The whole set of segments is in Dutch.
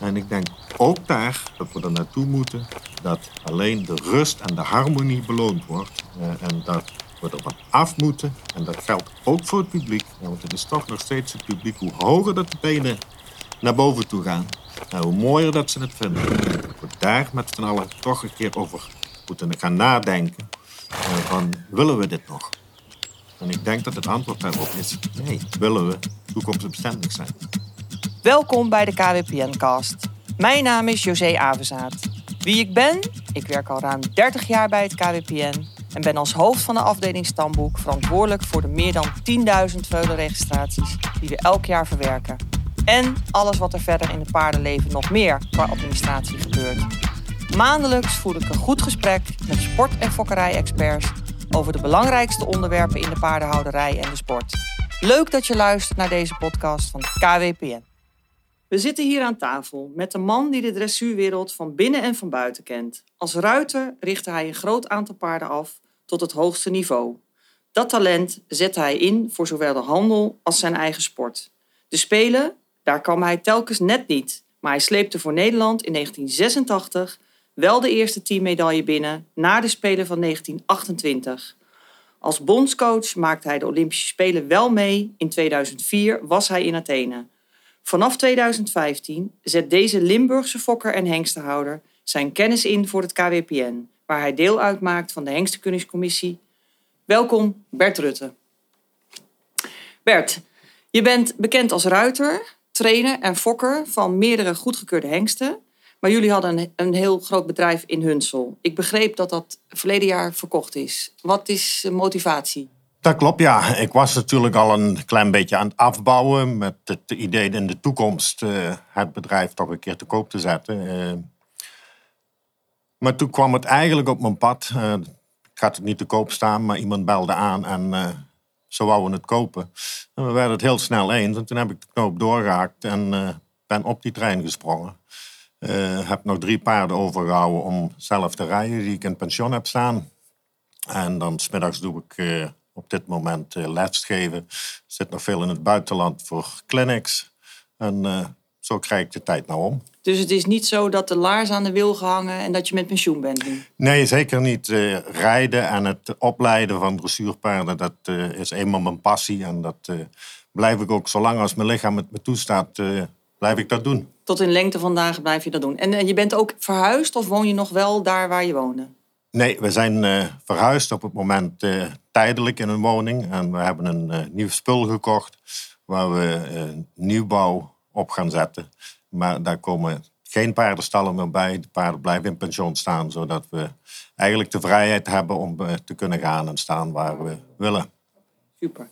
En ik denk ook daar dat we er naartoe moeten dat alleen de rust en de harmonie beloond wordt. Eh, en dat we wat af moeten. En dat geldt ook voor het publiek. want het is toch nog steeds het publiek. Hoe hoger dat de benen naar boven toe gaan, nou, hoe mooier dat ze het vinden. En dat we daar met z'n allen toch een keer over moeten gaan nadenken. Uh, van, willen we dit nog? En ik denk dat het antwoord daarop is nee, willen we toekomstbestendig zijn. Welkom bij de KWPN-cast. Mijn naam is José Avenzaat. Wie ik ben? Ik werk al ruim 30 jaar bij het KWPN en ben als hoofd van de afdeling Stamboek verantwoordelijk voor de meer dan 10.000 veulenregistraties die we elk jaar verwerken. En alles wat er verder in het paardenleven nog meer qua administratie gebeurt. Maandelijks voer ik een goed gesprek met sport- en fokkerij-experts over de belangrijkste onderwerpen in de paardenhouderij en de sport. Leuk dat je luistert naar deze podcast van KWPN. We zitten hier aan tafel met de man die de dressuurwereld van binnen en van buiten kent. Als ruiter richtte hij een groot aantal paarden af tot het hoogste niveau. Dat talent zette hij in voor zowel de handel als zijn eigen sport. De Spelen, daar kwam hij telkens net niet, maar hij sleepte voor Nederland in 1986 wel de eerste teammedaille binnen na de Spelen van 1928. Als bondscoach maakte hij de Olympische Spelen wel mee. In 2004 was hij in Athene. Vanaf 2015 zet deze Limburgse fokker en hengstenhouder zijn kennis in voor het KWPN, waar hij deel uitmaakt van de Hengstenkundingscommissie. Welkom, Bert Rutte. Bert, je bent bekend als ruiter, trainer en fokker van meerdere goedgekeurde hengsten. Maar jullie hadden een, heel groot bedrijf in Hunsel. Ik begreep dat dat verleden jaar verkocht is. Wat is motivatie? Dat klopt, ja. Ik was natuurlijk al een klein beetje aan het afbouwen met het idee in de toekomst uh, het bedrijf toch een keer te koop te zetten. Uh, maar toen kwam het eigenlijk op mijn pad. Uh, ik had het niet te koop staan, maar iemand belde aan en zo wouden het kopen. En we werden het heel snel eens en toen heb ik de knoop doorgehaakt en ben op die trein gesprongen. heb nog drie paarden overgehouden om zelf te rijden, die ik in pensioen heb staan. En dan smiddags doe ik op dit moment uh, lesgeven. Zit nog veel in het buitenland voor clinics. En uh, zo krijg ik de tijd nou om. Dus het is niet zo dat de laars aan de wil gehangen en dat je met pensioen bent nu? Nee, zeker niet. Uh, rijden en het opleiden van dressuurpaarden, dat is eenmaal mijn passie. En dat blijf ik ook, zolang als mijn lichaam het me toestaat, blijf ik dat doen. Tot in lengte van dagen blijf je dat doen. En je bent ook verhuisd of woon je nog wel daar waar je woonde? Nee, we zijn uh, verhuisd op het moment uh, tijdelijk in een woning. En we hebben een uh, nieuw spul gekocht waar we nieuwbouw op gaan zetten. Maar daar komen geen paardenstallen meer bij. De paarden blijven in pensioen staan, zodat we eigenlijk de vrijheid hebben om te kunnen gaan en staan waar we willen. Super.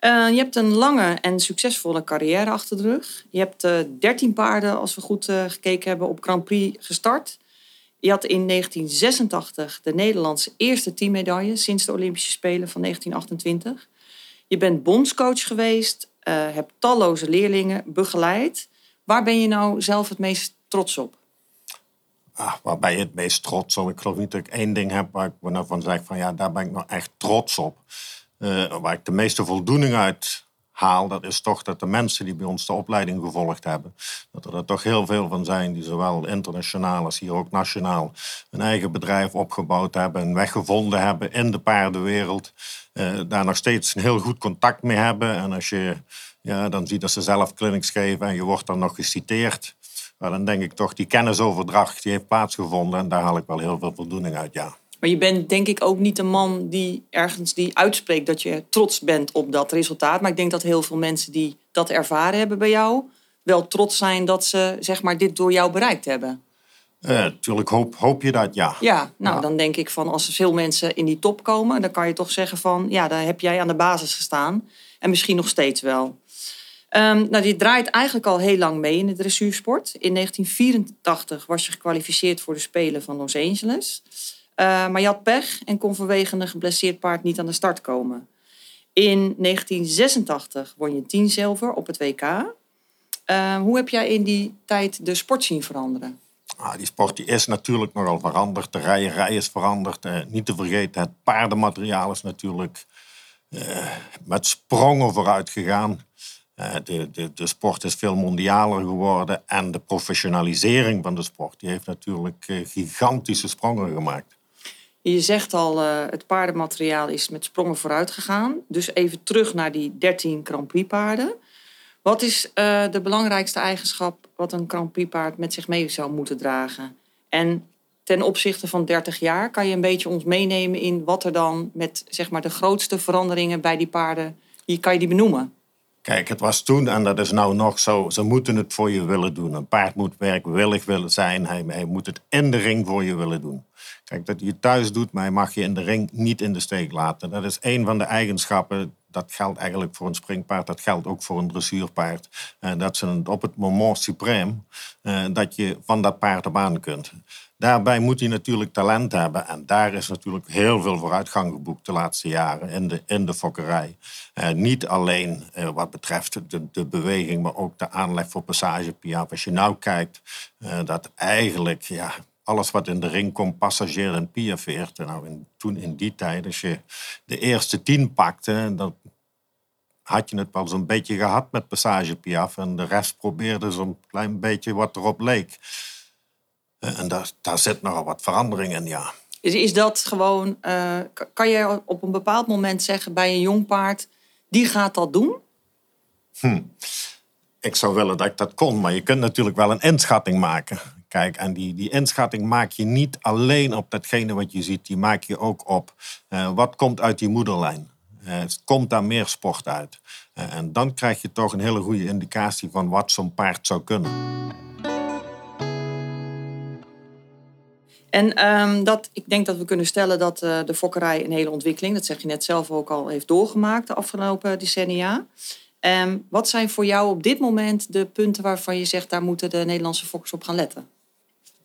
je hebt een lange en succesvolle carrière achter de rug. Je hebt 13 paarden, als we goed gekeken hebben, op Grand Prix gestart. Je had in 1986 de Nederlandse eerste teammedaille sinds de Olympische Spelen van 1928. Je bent bondscoach geweest, uh, hebt talloze leerlingen begeleid. Waar ben je nou zelf het meest trots op? Ah, waar ben je het meest trots op? Ik geloof niet dat ik één ding heb waar ik me van zeg van ja, daar ben ik nou echt trots op. Uh, waar ik de meeste voldoening uit haal, dat is toch dat de mensen die bij ons de opleiding gevolgd hebben, dat er, er toch heel veel van zijn die zowel internationaal als hier ook nationaal een eigen bedrijf opgebouwd hebben, een weg gevonden hebben in de paardenwereld, uh, daar nog steeds een heel goed contact mee hebben. En als je ja, dan ziet dat ze zelf clinics geven en je wordt dan nog geciteerd, dan denk ik toch die kennisoverdracht die heeft plaatsgevonden en daar haal ik wel heel veel voldoening uit, ja. Maar je bent denk ik ook niet een man die ergens die uitspreekt dat je trots bent op dat resultaat. Maar ik denk dat heel veel mensen die dat ervaren hebben bij jou, wel trots zijn dat ze zeg maar, dit door jou bereikt hebben. Natuurlijk uh, hoop, hoop je dat, ja. Ja, nou dan denk ik van als er veel mensen in die top komen, dan kan je toch zeggen van ja, daar heb jij aan de basis gestaan. En misschien nog steeds wel. Um, nou, die draait eigenlijk al heel lang mee in de dressuursport. In 1984 was je gekwalificeerd voor de Spelen van Los Angeles. Uh, maar je had pech en kon vanwege een geblesseerd paard niet aan de start komen. In 1986 won je 10 zilver op het WK. Uh, hoe heb jij in die tijd de sport zien veranderen? Ah, die sport die is natuurlijk nogal veranderd. De rijerij is veranderd. Uh, niet te vergeten, het paardenmateriaal is natuurlijk met sprongen vooruit gegaan. de, de, de sport is veel mondialer geworden en de professionalisering van de sport die heeft natuurlijk gigantische sprongen gemaakt. Je zegt al, het paardenmateriaal is met sprongen vooruit gegaan. Dus even terug naar die 13 Grand Prix paarden. Wat is de belangrijkste eigenschap wat een Grand Prix paard met zich mee zou moeten dragen? En ten opzichte van 30 jaar, kan je een beetje ons meenemen in wat er dan met zeg maar, de grootste veranderingen bij die paarden, hier kan je die benoemen? Kijk, het was toen en dat is nou nog zo. Ze moeten het voor je willen doen. Een paard moet werkwillig willen zijn. Hij, hij moet het in de ring voor je willen doen. Dat het thuis doet, maar hij mag je in de ring niet in de steek laten. Dat is een van de eigenschappen. Dat geldt eigenlijk voor een springpaard. Dat geldt ook voor een dressuurpaard. Uh, dat ze op het moment suprême, uh, dat je van dat paard op aan kunt. Daarbij moet hij natuurlijk talent hebben. En daar is natuurlijk heel veel vooruitgang geboekt de laatste jaren in de, in de fokkerij. Eh, niet alleen eh, wat betreft de, de beweging, maar ook de aanleg voor passagepiaf. Als je nou kijkt, eh, dat eigenlijk ja, alles wat in de ring komt, passagier en piafeert. Nou, in, toen in die tijd, als je de eerste tien pakte, dan had je het wel zo'n beetje gehad met passagepiaf. En de rest probeerde zo'n klein beetje wat erop leek. Eh, en daar, daar zit nogal wat verandering in, ja. Is, is dat gewoon, uh, kan je op een bepaald moment zeggen bij een jong paard, die gaat dat doen? Hm. Ik zou willen dat ik dat kon, maar je kunt natuurlijk wel een inschatting maken. Kijk, en die, die inschatting maak je niet alleen op datgene wat je ziet, die maak je ook op uh, wat komt uit die moederlijn. Uh, komt daar meer sport uit? Uh, en dan krijg je toch een hele goede indicatie van wat zo'n paard zou kunnen. En um, dat, ik denk dat we kunnen stellen dat de fokkerij een hele ontwikkeling, dat zeg je net zelf ook al, heeft doorgemaakt de afgelopen decennia. Um, wat zijn voor jou op dit moment de punten waarvan je zegt, daar moeten de Nederlandse fokkers op gaan letten?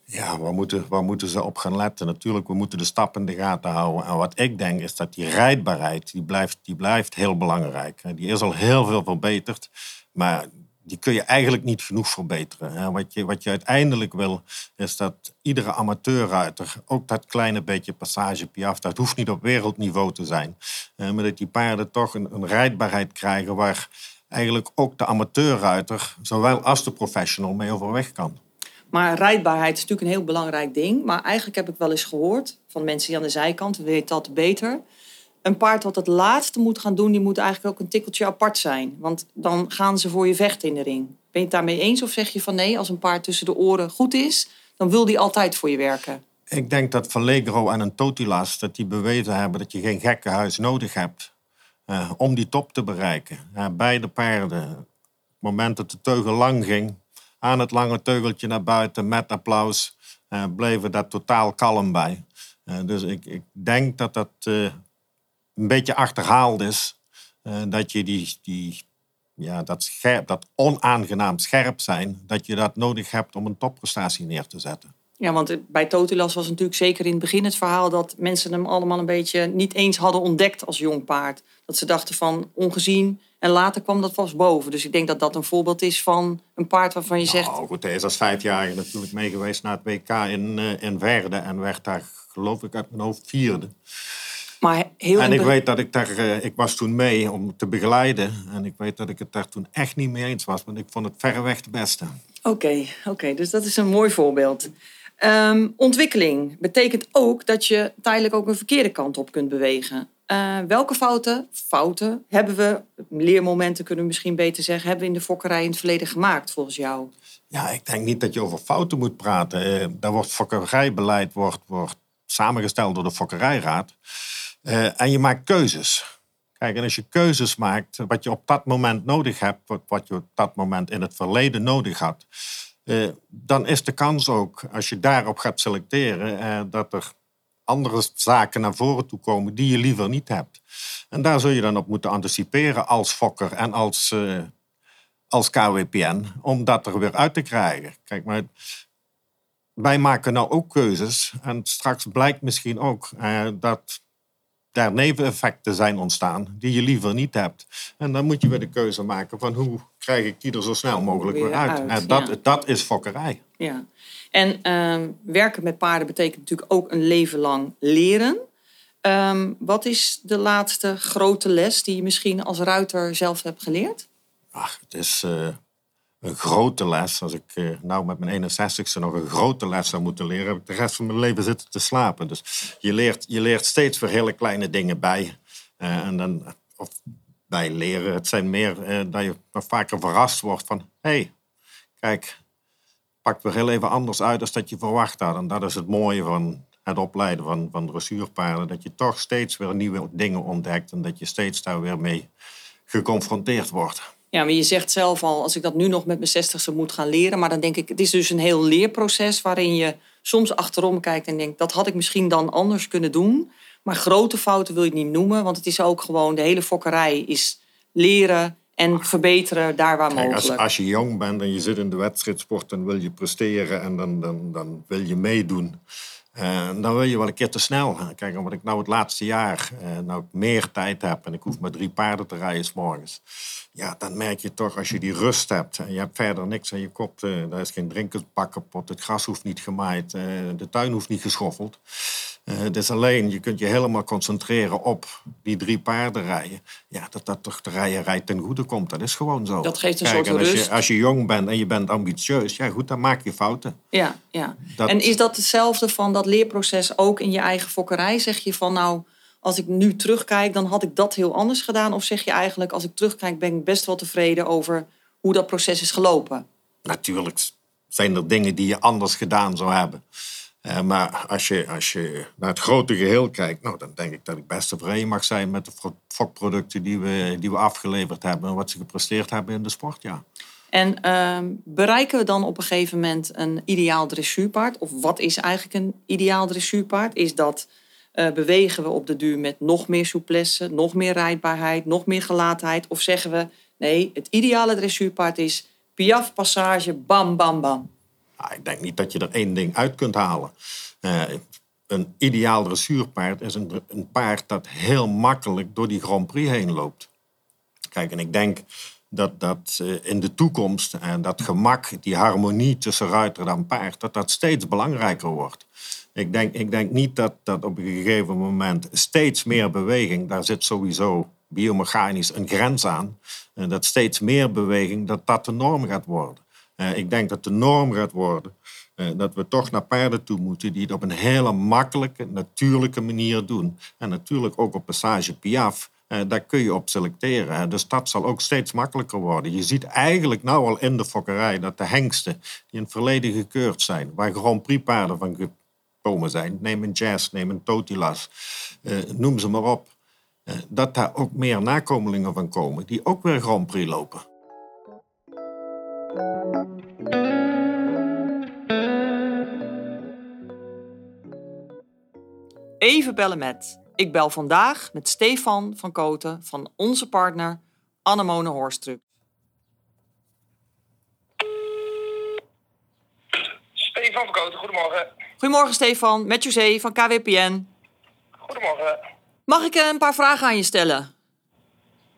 Ja, waar moeten, waar moeten ze op gaan letten? Natuurlijk, we moeten de stap in de gaten houden. En wat ik denk is dat die rijdbaarheid, die blijft, die blijft heel belangrijk. Die is al heel veel verbeterd. Maar die kun je eigenlijk niet genoeg verbeteren. Wat, je, wat je uiteindelijk wil, is dat iedere amateurruiter, ook dat kleine beetje passage piaf, dat hoeft niet op wereldniveau te zijn, maar dat die paarden toch een, een rijdbaarheid krijgen waar eigenlijk ook de amateurruiter, zowel als de professional, mee overweg kan. Maar rijdbaarheid is natuurlijk een heel belangrijk ding. Maar eigenlijk heb ik wel eens gehoord van mensen die aan de zijkant, weten dat beter een paard wat het laatste moet gaan doen, die moet eigenlijk ook een tikkeltje apart zijn. Want dan gaan ze voor je vechten in de ring. Ben je het daarmee eens of zeg je van nee, als een paard tussen de oren goed is, dan wil die altijd voor je werken? Ik denk dat Vallegro en een Totilas dat die bewezen hebben dat je geen gekkenhuis nodig hebt uh, om die top te bereiken. Beide paarden, op het moment dat de teugel lang ging, aan het lange teugeltje naar buiten met applaus, uh, bleven daar totaal kalm bij. dus ik, ik, denk dat dat een beetje achterhaald is. Uh, dat je die, die, ja, dat, scherp, dat onaangenaam scherp zijn, dat je dat nodig hebt om een topprestatie neer te zetten. Ja, want bij Totilas was natuurlijk zeker in het begin het verhaal dat mensen hem allemaal een beetje niet eens hadden ontdekt als jong paard. Dat ze dachten van ongezien en later kwam dat vast boven. Dus ik denk dat dat een voorbeeld is van een paard waarvan je nou, zegt... goed, hij is als vijfjarige natuurlijk meegeweest naar het WK in, uh, in Verde en werd daar geloof ik uit mijn hoofd vierde. Maar heel en ik weet dat ik daar, eh, ik was toen mee om te begeleiden. En ik weet dat ik het daar toen echt niet mee eens was. Want ik vond het verreweg het beste. Oké, oké, dus dat is een mooi voorbeeld. Um, ontwikkeling betekent ook dat je tijdelijk ook een verkeerde kant op kunt bewegen. Uh, welke fouten, fouten hebben we, leermomenten kunnen we misschien beter zeggen, hebben we in de fokkerij in het verleden gemaakt volgens jou? Ja, ik denk niet dat je over fouten moet praten. Uh, daar wordt fokkerijbeleid wordt, wordt samengesteld door de fokkerijraad. Uh, en je maakt keuzes. Kijk, en als je keuzes maakt, wat je op dat moment nodig hebt, wat je op dat moment in het verleden nodig had, dan is de kans ook, als je daarop gaat selecteren, dat er andere zaken naar voren toe komen die je liever niet hebt. En daar zul je dan op moeten anticiperen als fokker en als, als KWPN, om dat er weer uit te krijgen. Kijk, maar wij maken nou ook keuzes en straks blijkt misschien ook dat daar neveneffecten zijn ontstaan die je liever niet hebt. En dan moet je weer de keuze maken van hoe krijg ik die er zo snel mogelijk weer, uit. en dat, dat is fokkerij. Ja. En ehm, werken met paarden betekent natuurlijk ook een leven lang leren. Um, wat is de laatste grote les die je misschien als ruiter zelf hebt geleerd? Ach, het is een grote les. Als ik uh, nou met mijn 61ste nog een grote les zou moeten leren, heb ik de rest van mijn leven zitten te slapen. Dus je leert, je leert steeds weer hele kleine dingen bij. en dan, of bij leren, het zijn meer dat je vaker verrast wordt van, hé, hey, kijk, pakt weer heel even anders uit dan dat je verwacht had. En dat is het mooie van het opleiden van, van dressuurpaarden. Dat je toch steeds weer nieuwe dingen ontdekt en dat je steeds daar weer mee geconfronteerd wordt. Ja, maar je zegt zelf al, als ik dat nu nog met mijn zestigste moet gaan leren. Maar dan denk ik, het is dus een heel leerproces waarin je soms achterom kijkt en denkt, dat had ik misschien dan anders kunnen doen. Maar grote fouten wil je niet noemen, want het is ook gewoon, de hele fokkerij is leren en verbeteren daar waar mogelijk. Als, als, je jong bent en je zit in de wedstrijdsport, dan wil je presteren en dan, dan, dan wil je meedoen. Uh, dan wil je wel een keer te snel gaan. Kijk, omdat ik nou het laatste jaar uh, nou meer tijd heb en ik hoef maar drie paarden te rijden s morgens. Ja, dan merk je toch als je die rust hebt en je hebt verder niks aan je kop. Uh, daar is geen drinkensbak kapot, het gras hoeft niet gemaaid, de tuin hoeft niet geschoffeld. Uh, dus alleen, je kunt je helemaal concentreren op die drie paarden rijden. Ja, dat dat toch de rijerij ten goede komt. Dat is gewoon zo. Dat geeft een soort als rust. Je, als je jong bent en je bent ambitieus, ja goed, dan maak je fouten. Ja, ja. En is dat hetzelfde van dat leerproces ook in je eigen fokkerij? Zeg je van nou, als ik nu terugkijk, dan had ik dat heel anders gedaan? Of zeg je eigenlijk, als ik terugkijk, ben ik best wel tevreden over hoe dat proces is gelopen? Natuurlijk zijn er dingen die je anders gedaan zou hebben. Uh, maar als je, als je naar het grote geheel kijkt, nou, dan denk ik dat ik best tevreden mag zijn met de fokproducten die we, die we afgeleverd hebben en wat ze gepresteerd hebben in de sport. Ja. En uh, bereiken we dan op een gegeven moment een ideaal dressuurpaard? Of wat is eigenlijk een ideaal dressuurpaard? Is dat uh, bewegen we op de duur met nog meer souplesse, nog meer rijdbaarheid, nog meer gelaatheid? Of zeggen we nee, het ideale dressuurpaard is piaf passage, bam, bam, bam? Nou, ik denk niet dat je er één ding uit kunt halen. Uh, een ideaal dressuurpaard is een, een, paard dat heel makkelijk door die Grand Prix heen loopt. Kijk, en ik denk dat, dat uh, in de toekomst en dat gemak, die harmonie tussen ruiter en paard, dat dat steeds belangrijker wordt. Ik denk, ik denk niet dat, dat op een gegeven moment steeds meer beweging, daar zit sowieso biomechanisch een grens aan, dat steeds meer beweging, dat dat de norm gaat worden. Uh, ik denk dat de norm gaat worden uh, dat we toch naar paarden toe moeten die het op een hele makkelijke, natuurlijke manier doen. En natuurlijk ook op passage Piaf. Uh, daar kun je op selecteren. Dus dat zal ook steeds makkelijker worden. Je ziet eigenlijk nou al in de fokkerij dat de hengsten die in het verleden gekeurd zijn, waar Grand Prix paarden van gekomen zijn, neem een Jazz, neem een Totilas, noem ze maar op, dat daar ook meer nakomelingen van komen die ook weer Grand Prix lopen. Even bellen met. Ik bel vandaag met Stefan van Koten van onze partner Annemone Horstrup. Stefan van Koten, goedemorgen. Goedemorgen Stefan, met José van KWPN. Goedemorgen. Mag ik een paar vragen aan je stellen?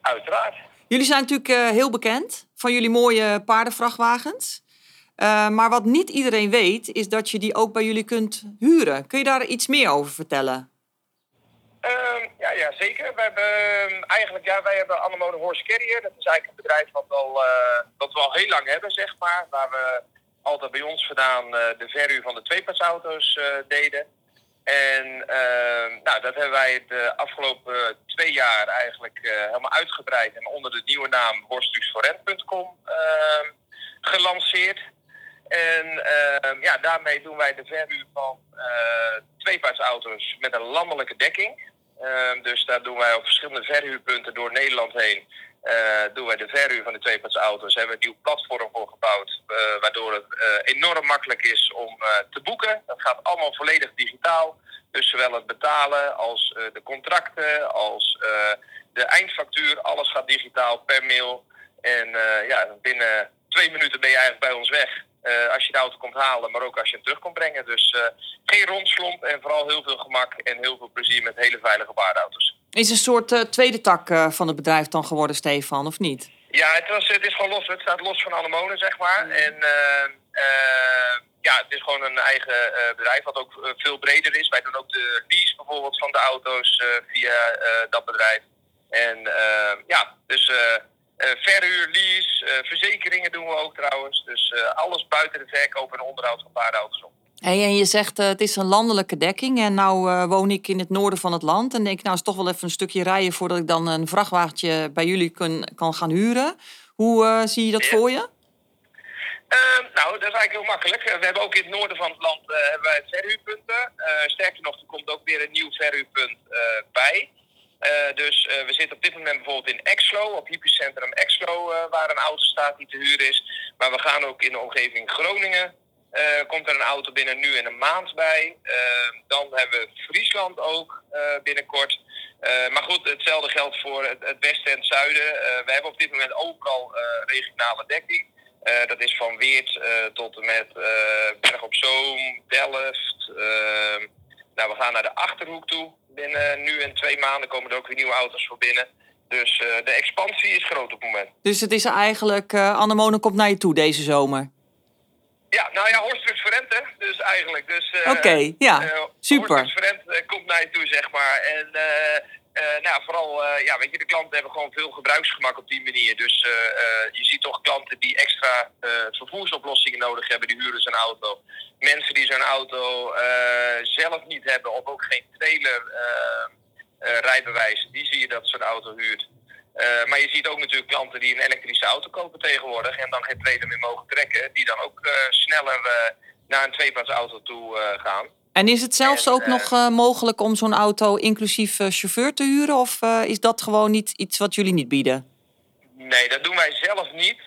Uiteraard. Jullie zijn natuurlijk uh, heel bekend van jullie mooie paardenvrachtwagens. Uh, maar wat niet iedereen weet, is dat je die ook bij jullie kunt huren. Kun je daar iets meer over vertellen? Uh, ja, ja, zeker. We hebben ehm, eigenlijk, ja, wij hebben Anemone Horse Carrier. Dat is eigenlijk een bedrijf wat, al, dat we al heel lang hebben, zeg maar. Waar we altijd bij ons vandaan uh, de verhuur van de tweepadsauto's deden. En ehm, nou, dat hebben wij de afgelopen twee jaar eigenlijk helemaal uitgebreid. En onder de nieuwe naam horstuksforrent.com gelanceerd. En uh, ja, daarmee doen wij de verhuur van uh, met een landelijke dekking. Uh, dus daar doen wij op verschillende verhuurpunten door Nederland heen. Uh, doen wij de verhuur van de tweepaardsauto's. Daar hebben we een nieuw platform voor gebouwd. waardoor het enorm makkelijk is om te boeken. Dat gaat allemaal volledig digitaal. Dus zowel het betalen als de contracten, als de eindfactuur. Alles gaat digitaal per mail. En ja, binnen twee minuten ben je eigenlijk bij ons weg. Uh, als je de auto komt halen, maar ook als je hem terug komt brengen. Dus uh, geen rondslomp en vooral heel veel gemak en heel veel plezier met hele veilige paardauto's. Is een soort uh, tweede tak van het bedrijf dan geworden, Stefan, of niet? Ja, het, was, het is gewoon los. Het staat los van Anemone, zeg maar. Mm. En ja, het is gewoon een eigen bedrijf wat ook veel breder is. Wij doen ook de lease bijvoorbeeld van de auto's via dat bedrijf. En ja, dus verhuur, lease, verzekeringen doen we ook trouwens. Dus alles buiten de verkoop en onderhoud van paardenauto's om. Hey, en je zegt uh, het is een landelijke dekking. En nou uh, woon ik in het noorden van het land. En denk nou is toch wel even een stukje rijden voordat ik dan een vrachtwagentje bij jullie kun, kan gaan huren. Hoe uh, zie je dat ja. voor je? Ehm, nou, dat is eigenlijk heel makkelijk. We hebben ook in het noorden van het land hebben wij verhuurpunten. sterker nog, er komt ook weer een nieuw verhuurpunt bij. Dus we zitten op dit moment bijvoorbeeld in Exlo, op hypercentrum Exlo, waar een auto staat die te huur is. Maar we gaan ook in de omgeving Groningen uh, komt er een auto binnen nu in een maand bij. Uh, dan hebben we Friesland ook uh, binnenkort. maar goed, hetzelfde geldt voor het, westen en het zuiden. we hebben op dit moment overal regionale dekking. dat is van Weert tot en met Berg op Zoom, Delft. Nou, we gaan naar de Achterhoek toe. Binnen nu en twee maanden komen er ook weer nieuwe auto's voor binnen. Dus de expansie is groot op het moment. Dus het is eigenlijk, Annemone komt naar je toe deze zomer? Ja, nou ja, Horstrux Verente dus eigenlijk. Dus, uh, Oké, okay, ja, uh, super. Verente uh, komt naar je toe, zeg maar. En nou, vooral, ja, weet je, de klanten hebben gewoon veel gebruiksgemak op die manier. Dus je ziet toch klanten die extra vervoersoplossingen nodig hebben, die huren zijn auto. Mensen die zo'n auto zelf niet hebben of ook geen trailer rijbewijs, die zie je dat zo'n auto huurt. Uh, maar je ziet ook natuurlijk klanten die een elektrische auto kopen tegenwoordig en dan geen trailer meer mogen trekken, die dan ook uh, sneller uh, naar een tweepadsauto toe gaan. En is het zelfs en, ook nog mogelijk om zo'n auto inclusief chauffeur te huren of is dat gewoon niet iets wat jullie niet bieden? Nee, dat doen wij zelf niet.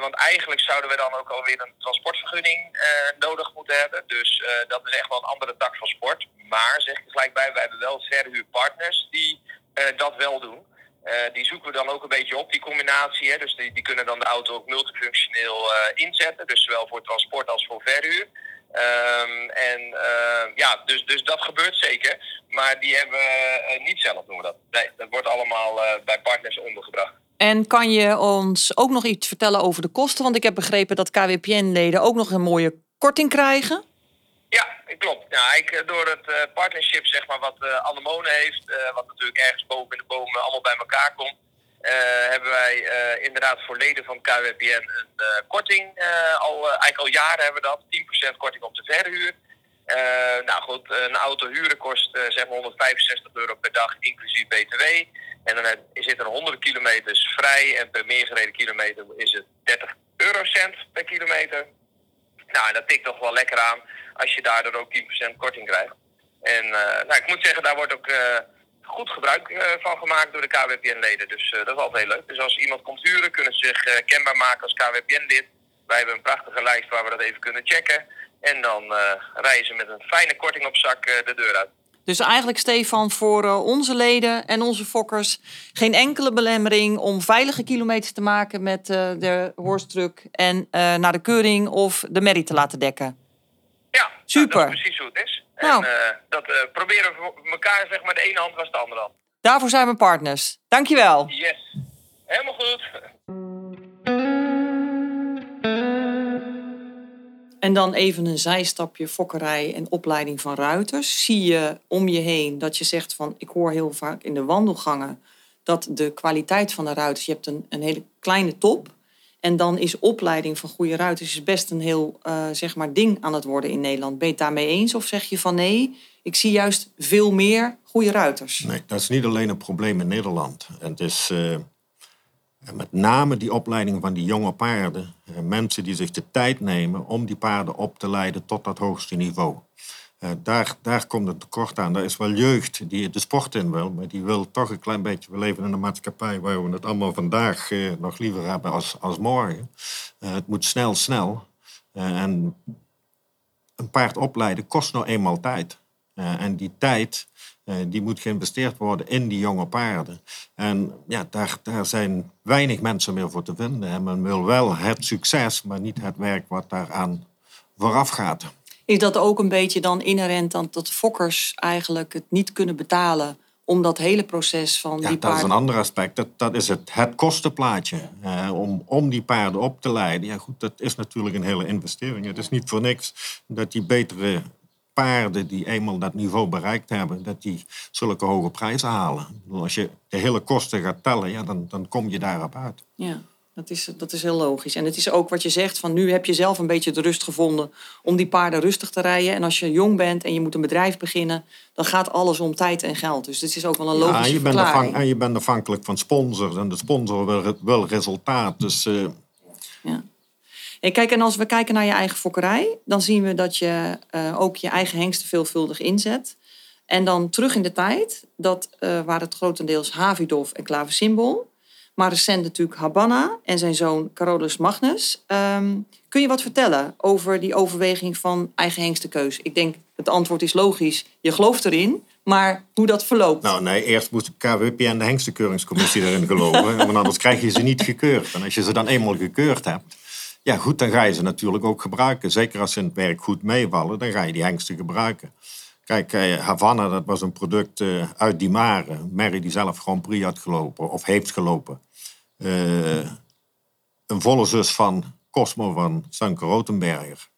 want eigenlijk zouden we dan ook alweer een transportvergunning nodig moeten hebben. Dus dat is echt wel een andere tak van sport. Maar zeg ik er gelijk bij, wij hebben wel verhuurpartners die dat wel doen. Uh, die zoeken we dan ook een beetje op, die combinatie. Hè. Dus die, die kunnen dan de auto ook multifunctioneel uh, inzetten. Dus zowel voor transport als voor verhuur. Um, en uh, ja, dus, dus dat gebeurt zeker. Maar die hebben we niet zelf, doen we dat. Nee, dat wordt allemaal bij partners ondergebracht. En kan je ons ook nog iets vertellen over de kosten? Want ik heb begrepen dat KWPN-leden ook nog een mooie korting krijgen. Ja, klopt. Ja, ik, eh, door het uh, partnership zeg maar, wat uh, Anemone heeft, wat natuurlijk ergens boven in de bomen allemaal bij elkaar komt, hebben wij inderdaad voor leden van KWPN een korting. al, eigenlijk al jaren hebben we dat, 10% korting op de verhuur. nou goed, een auto huren kost zeg maar 165 euro per dag, inclusief BTW. En dan zit er 100 kilometers vrij en per meer gereden kilometer is het 30 eurocent per kilometer. Nou, dat tikt toch wel lekker aan als je daardoor ook 10% korting krijgt. En uh, nou, ik moet zeggen, daar wordt ook uh, goed gebruik uh, van gemaakt door de KWPN-leden. Dus dat is altijd heel leuk. Dus als iemand komt huren, kunnen ze zich kenbaar maken als KWPN-lid. Wij hebben een prachtige lijst waar we dat even kunnen checken. En dan ze met een fijne korting op zak de deur uit. Dus eigenlijk, Stefan, voor onze leden en onze fokkers geen enkele belemmering om veilige kilometers te maken met de horsttruck en naar de keuring of de merrie te laten dekken. Ja, Super. Nou, dat is precies hoe het is. Nou. En uh, dat uh, proberen we elkaar, zeg maar, de ene hand was de andere hand. Daarvoor zijn we partners. Dankjewel. Yes. Helemaal goed. En dan even een zijstapje fokkerij en opleiding van ruiters. Zie je om je heen dat je zegt van... ik hoor heel vaak in de wandelgangen dat de kwaliteit van de ruiters... je hebt een, hele kleine top... En dan is opleiding van goede ruiters best een heel uh, zeg maar ding aan het worden in Nederland. Ben je het daarmee eens of zeg je van nee, ik zie juist veel meer goede ruiters? Nee, dat is niet alleen een probleem in Nederland. Het is uh, met name die opleiding van die jonge paarden. Uh, mensen die zich de tijd nemen om die paarden op te leiden tot dat hoogste niveau. Uh, daar, daar komt het tekort aan. Er is wel jeugd die de sport in wil, maar die wil toch een klein beetje... We leven in een maatschappij waar we het allemaal vandaag uh, nog liever hebben als, als morgen. Het moet snel, snel. en een paard opleiden kost nou eenmaal tijd. en die tijd die moet geïnvesteerd worden in die jonge paarden. En ja, daar, daar zijn weinig mensen meer voor te vinden. En men wil wel het succes, maar niet het werk wat daaraan vooraf gaat. Is dat ook een beetje dan inherent aan dat fokkers eigenlijk het niet kunnen betalen om dat hele proces van ja, die paarden... dat is een ander aspect. Dat, dat is het, het kostenplaatje. Uh, om, om die paarden op te leiden. Ja goed, dat is natuurlijk een hele investering. Het is niet voor niks dat die betere paarden die eenmaal dat niveau bereikt hebben, dat die zulke hoge prijzen halen. Als je de hele kosten gaat tellen, ja, dan, dan kom je daarop uit. Ja. Dat is, dat is heel logisch. En het is ook wat je zegt, van nu heb je zelf een beetje de rust gevonden om die paarden rustig te rijden. En als je jong bent en je moet een bedrijf beginnen, dan gaat alles om tijd en geld. Dus dit is ook wel een logische ja, je bent verklaring. en je bent afhankelijk van sponsors en de sponsor wil, wil resultaat. Dus, uh... ja. En kijk, en als we kijken naar je eigen fokkerij, dan zien we dat je uh, ook je eigen hengsten veelvuldig inzet. En dan terug in de tijd, dat uh, waren het grotendeels Havidov en Klaversymbol. Maar recent natuurlijk Habana en zijn zoon Carolus Magnus. Um, kun je wat vertellen over die overweging van eigen hengstenkeus? Ik denk, het antwoord is logisch. Je gelooft erin, maar hoe dat verloopt? Nou nee, eerst moet de KWP en de hengstenkeuringscommissie erin geloven. want anders krijg je ze niet gekeurd. En als je ze dan eenmaal gekeurd hebt... Ja goed, dan ga je ze natuurlijk ook gebruiken. Zeker als ze in het werk goed meevallen, dan ga je die hengsten gebruiken. Kijk, eh, Havana, dat was een product uh, uit Dimare. Mary die zelf Grand Prix had gelopen, of heeft gelopen. Uh, een volle zus van Cosmo van Sanke Rotenberger.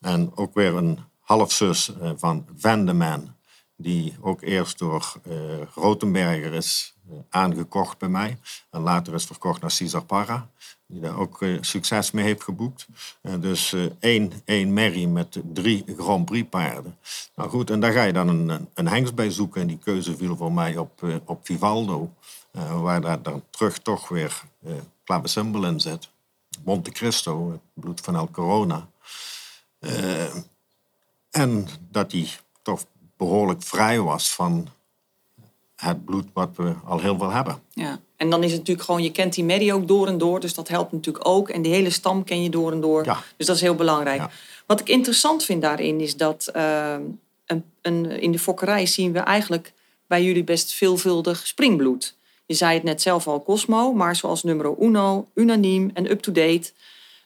En ook weer een halfzus uh, van Vandeman. Die ook eerst door Rotenberger is aangekocht bij mij. En later is verkocht naar Cesar Parra die daar ook uh, succes mee heeft geboekt. Uh, dus uh, één, één merrie met drie Grand Prix paarden. Nou goed, en daar ga je dan een, een hengst bij zoeken. En die keuze viel voor mij op, op Vivaldo. waar daar dan terug toch weer Clavecimbal in zit. Monte Cristo, het bloed van El Corona. en dat die toch behoorlijk vrij was van het bloed wat we al heel veel hebben. Ja. En dan is het natuurlijk gewoon, je kent die medie ook door en door. Dus dat helpt natuurlijk ook. En die hele stam ken je door en door. Ja. Dus dat is heel belangrijk. Ja. Wat ik interessant vind daarin is dat uh, een, een, in de fokkerij zien we eigenlijk bij jullie best veelvuldig springbloed. Je zei het net zelf al, Cosmo, maar zoals nummer uno, unaniem en up-to-date.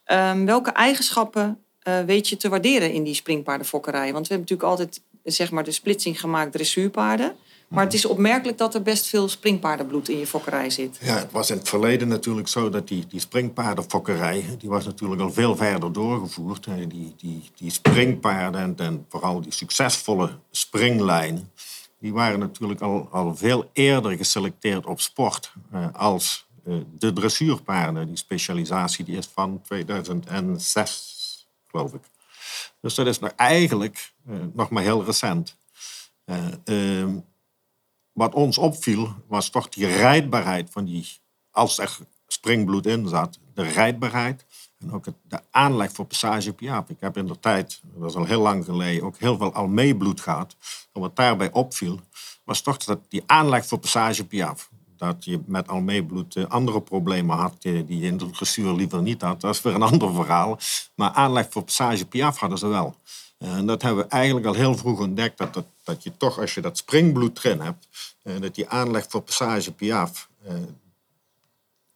Um, welke eigenschappen uh, weet je te waarderen in die springpaardenfokkerij? Want we hebben natuurlijk altijd zeg maar, de splitsing gemaakt dressuurpaarden. Maar het is opmerkelijk dat er best veel springpaardenbloed in je fokkerij zit. Ja, het was in het verleden natuurlijk zo dat die, die springpaardenfokkerij... die was natuurlijk al veel verder doorgevoerd. Die, die, die springpaarden en, vooral die succesvolle springlijnen... die waren natuurlijk al, al veel eerder geselecteerd op sport... Eh, als eh, de dressuurpaarden. Die specialisatie die is van 2006, geloof ik. Dus dat is nog eigenlijk uh, nog maar heel recent. Uh, wat ons opviel, was toch die rijdbaarheid van die, als er springbloed in zat, de rijdbaarheid en ook het, de aanleg voor passage piaf. Ik heb in de tijd, dat is al heel lang geleden, ook heel veel almeebloed gehad. En wat daarbij opviel, was toch dat die aanleg voor passage piaf. Dat je met almeebloed andere problemen had die je in de dressuur liever niet had. Dat is weer een ander verhaal. Maar aanleg voor passage piaf hadden ze wel. En dat hebben we eigenlijk al heel vroeg ontdekt, dat, dat, dat je toch als je dat springbloed erin hebt, dat die aanleg voor passage piaf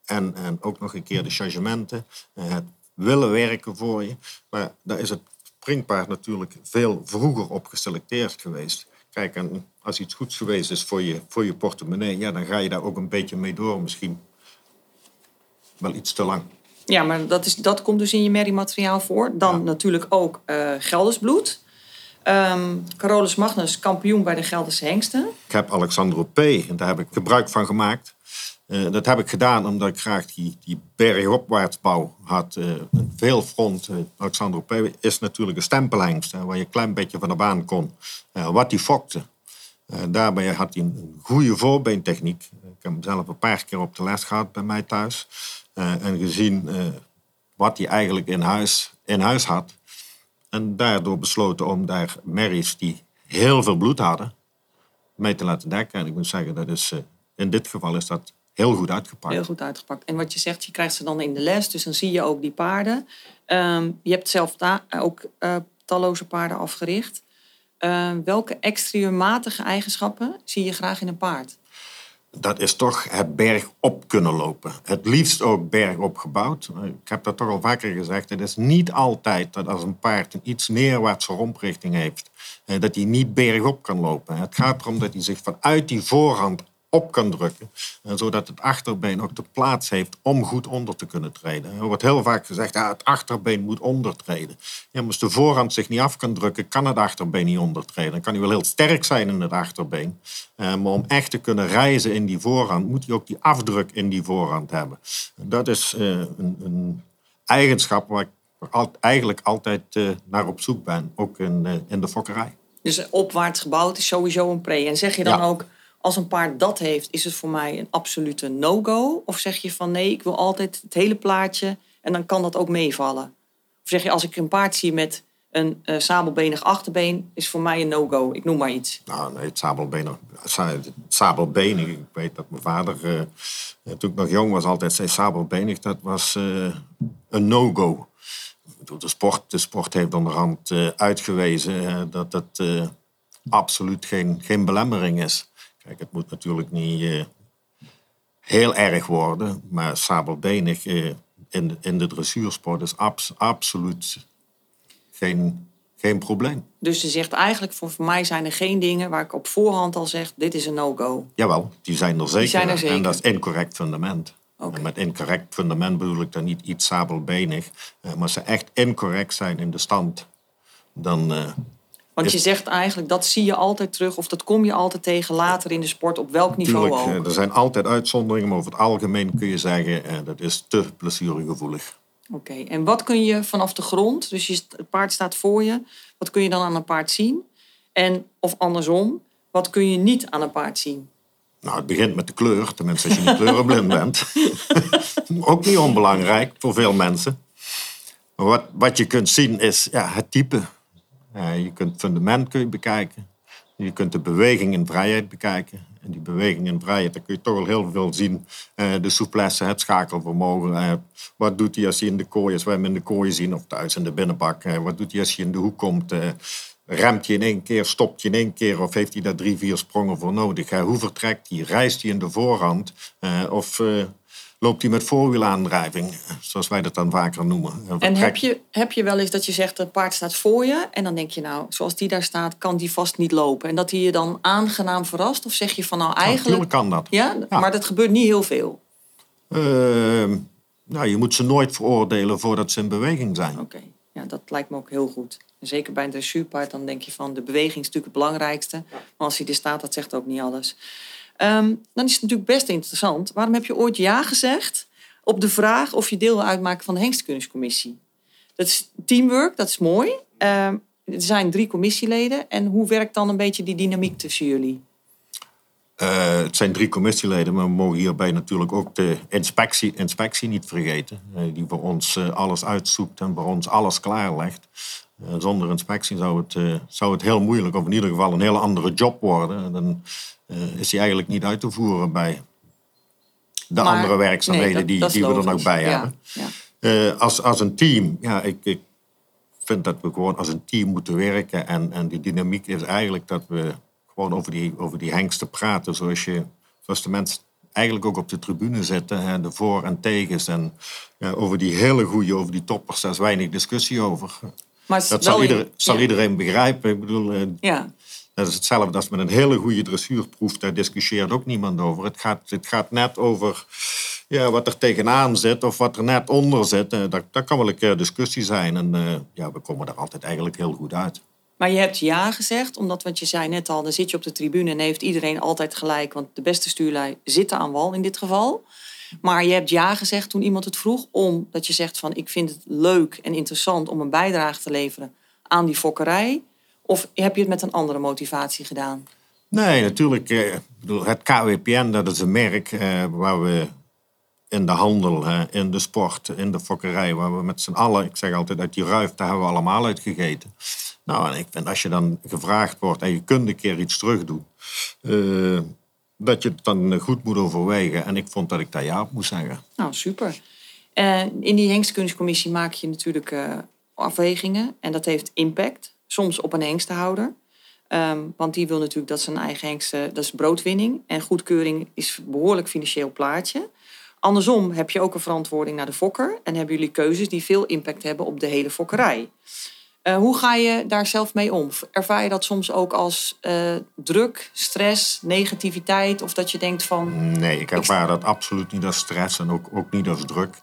en, en ook nog een keer de chargementen, het willen werken voor je, maar daar is het springpaard natuurlijk veel vroeger op geselecteerd geweest. Kijk, als iets goeds geweest is voor je, voor je portemonnee, ja, dan ga je daar ook een beetje mee door, misschien wel iets te lang. Ja, maar dat, is, dat komt dus in je merriemateriaal voor. Dan ja. natuurlijk ook uh, Geldersbloed. Um, Carolus Magnus, kampioen bij de Gelderse Hengsten. Ik heb Alexandro P. en daar heb ik gebruik van gemaakt. Uh, dat heb ik gedaan omdat ik graag die, die bergopwaartsbouw had. Uh, een veel front. Uh, Alexandro P. is natuurlijk een stempelhengst, waar je een klein beetje van de baan kon. wat die fokte. daarbij had hij een goede voorbeentechniek. Ik heb hem zelf een paar keer op de les gehad bij mij thuis. Uh, en gezien uh, wat hij eigenlijk in huis, in huis had. En daardoor besloten om daar merries die heel veel bloed hadden, mee te laten dekken. En ik moet zeggen, dat is, uh, in dit geval is dat heel goed uitgepakt. Heel goed uitgepakt. En wat je zegt, je krijgt ze dan in de les, dus dan zie je ook die paarden. Um, je hebt zelf ook talloze paarden afgericht. Ehm, welke extremematige eigenschappen zie je graag in een paard? Dat is toch het berg op kunnen lopen. Het liefst ook bergop gebouwd. Ik heb dat toch al vaker gezegd. Het is niet altijd dat als een paard een iets neerwaartse romprichting heeft, dat hij niet bergop kan lopen. Het gaat erom dat hij zich vanuit die voorhand op kan drukken. eh, zodat het achterbeen ook de plaats heeft om goed onder te kunnen treden. Er wordt heel vaak gezegd, ja, het achterbeen moet ondertreden. Ja, maar als de voorhand zich niet af kan drukken, kan het achterbeen niet ondertreden. Dan kan hij wel heel sterk zijn in het achterbeen. eh, maar om echt te kunnen reizen in die voorhand, moet hij ook die afdruk in die voorhand hebben. Dat is eh, een, een eigenschap waar ik eigenlijk altijd naar op zoek ben, ook in, in de fokkerij. Dus opwaarts gebouwd is sowieso een pre. En zeg je dan Ja. ook, als een paard dat heeft, is het voor mij een absolute no-go? Of zeg je van nee, ik wil altijd het hele plaatje en dan kan dat ook meevallen? Of zeg je, als ik een paard zie met een eh, sabelbenig achterbeen, is voor mij een no-go. Ik noem maar iets. Nou, nee, het sabelbenig. sabelbenig. Ik weet dat mijn vader, eh, toen ik nog jong was, altijd zei sabelbenig. Dat was een no-go. De sport, de sport heeft onderhand uitgewezen dat eh, absoluut geen, geen belemmering is. Kijk, het moet natuurlijk niet eh, heel erg worden, maar sabelbenig eh, in, de- in de dressuursport is abs- absoluut geen, geen probleem. Dus ze zegt eigenlijk, voor, mij zijn er geen dingen waar ik op voorhand al zeg, dit is een no-go. Jawel, die zijn er zeker. zijn er zeker. En dat is incorrect fundament. Oké. En met incorrect fundament bedoel ik dan niet iets sabelbenig. eh, Maar als ze echt incorrect zijn in de stand, dan... Want je zegt eigenlijk, dat zie je altijd terug of dat kom je altijd tegen later in de sport, op welk niveau ook. eh, er zijn altijd uitzonderingen, maar over het algemeen kun je zeggen... eh, dat is te blessuregevoelig. Oké, en wat kun je vanaf de grond, dus je, het paard staat voor je, wat kun je dan aan een paard zien? En, of andersom, wat kun je niet aan een paard zien? Nou, het begint met de kleur, tenminste als je niet kleurenblind bent. Ook niet onbelangrijk voor veel mensen. Maar wat, wat je kunt zien is ja, het type. Eh, je kunt het fundament kun je bekijken. Je kunt de beweging in vrijheid bekijken. En die beweging in vrijheid, daar kun je toch wel heel veel zien. Eh, de souplesse, het schakelvermogen. eh, wat doet hij als hij in de kooi is, we hem in de kooi zien of thuis in de binnenbak. wat doet hij als hij in de hoek komt? remt hij in één keer, stopt hij in één keer of heeft hij daar drie, vier sprongen voor nodig? Hoe vertrekt hij? Reist hij in de voorhand? Of loopt hij met voorwielaandrijving, zoals wij dat dan vaker noemen? En heb je, heb je wel eens dat je zegt, het paard staat voor je en dan denk je nou, zoals die daar staat, kan die vast niet lopen. En dat hij je dan aangenaam verrast? Of zeg je van nou eigenlijk... Natuurlijk kan dat. ja, Ja. maar dat gebeurt niet heel veel. Ehm, nou, je moet ze nooit veroordelen voordat ze in beweging zijn. Oké, ja, dat lijkt me ook heel goed. En zeker bij een dressuurpaard, dan denk je van de beweging is natuurlijk het belangrijkste. Maar als hij er staat, dat zegt ook niet alles. Ehm, dan is het natuurlijk best interessant. Waarom heb je ooit ja gezegd op de vraag of je deel wil uitmaken van de hengstkunstcommissie? Dat is teamwork, dat is mooi. Ehm, er zijn drie commissieleden. En hoe werkt dan een beetje die dynamiek tussen jullie? Eh, het zijn drie commissieleden, maar we mogen hierbij natuurlijk ook de inspectie, inspectie niet vergeten. eh, die voor ons eh, alles uitzoekt en voor ons alles klaarlegt. Eh, zonder inspectie zou het, eh, zou het heel moeilijk, of in ieder geval een hele andere job worden. En dan eh, is die eigenlijk niet uit te voeren bij de Maar- andere werkzaamheden nee, dat- die, dat die we er nog bij Ja, hebben. ja. Als, als een team, ja, ik, ik vind dat we gewoon als een team moeten werken. En, en die dynamiek is eigenlijk dat we gewoon over die, over die hengsten praten. Zoals, je, zoals de mensen eigenlijk ook op de tribune zitten. Hè, de voor- en tegens. En ja, over die hele goede, over die toppers, daar is weinig discussie over. Maar Dat zal, in- ieder, zal ja. iedereen begrijpen. Ik bedoel, eh, Ja, dat is hetzelfde als met een hele goede dressuurproef. Daar discussieert ook niemand over. Het gaat, het gaat net over ja, wat er tegenaan zit of wat er net onder zit. Eh, Dat, dat kan wel een keer discussie zijn. En eh, ja, we komen daar altijd eigenlijk heel goed uit. Maar je hebt ja gezegd, omdat wat je zei net al, dan zit je op de tribune en heeft iedereen altijd gelijk, want de beste stuurlui zitten aan wal in dit geval. Maar je hebt ja gezegd toen iemand het vroeg, omdat je zegt van ik vind het leuk en interessant om een bijdrage te leveren aan die fokkerij. Of heb je het met een andere motivatie gedaan? Nee, natuurlijk. eh, bedoel, het KWPN, dat is een merk eh, waar we in de handel, in de sport, in de fokkerij, waar we met z'n allen, ik zeg altijd, uit die ruif, daar hebben we allemaal uit gegeten. Nou, en ik vind als je dan gevraagd wordt en je kunt een keer iets terugdoen, eh, dat je het dan goed moet overwegen. En ik vond dat ik daar ja op moest zeggen. Nou, super. In die hengstkunstcommissie maak je natuurlijk eh, afwegingen en dat heeft impact, soms op een hengstenhouder. Ehm, want die wil natuurlijk dat zijn eigen hengsten, dat is broodwinning. En goedkeuring is een behoorlijk financieel plaatje. Andersom heb je ook een verantwoording naar de fokker. En hebben jullie keuzes die veel impact hebben op de hele fokkerij. Uh, hoe ga je daar zelf mee om? Ervaar je dat soms ook als uh, druk, stress, negativiteit? Of dat je denkt van... Nee, ik ervaar dat absoluut niet als stress en ook, ook niet als druk.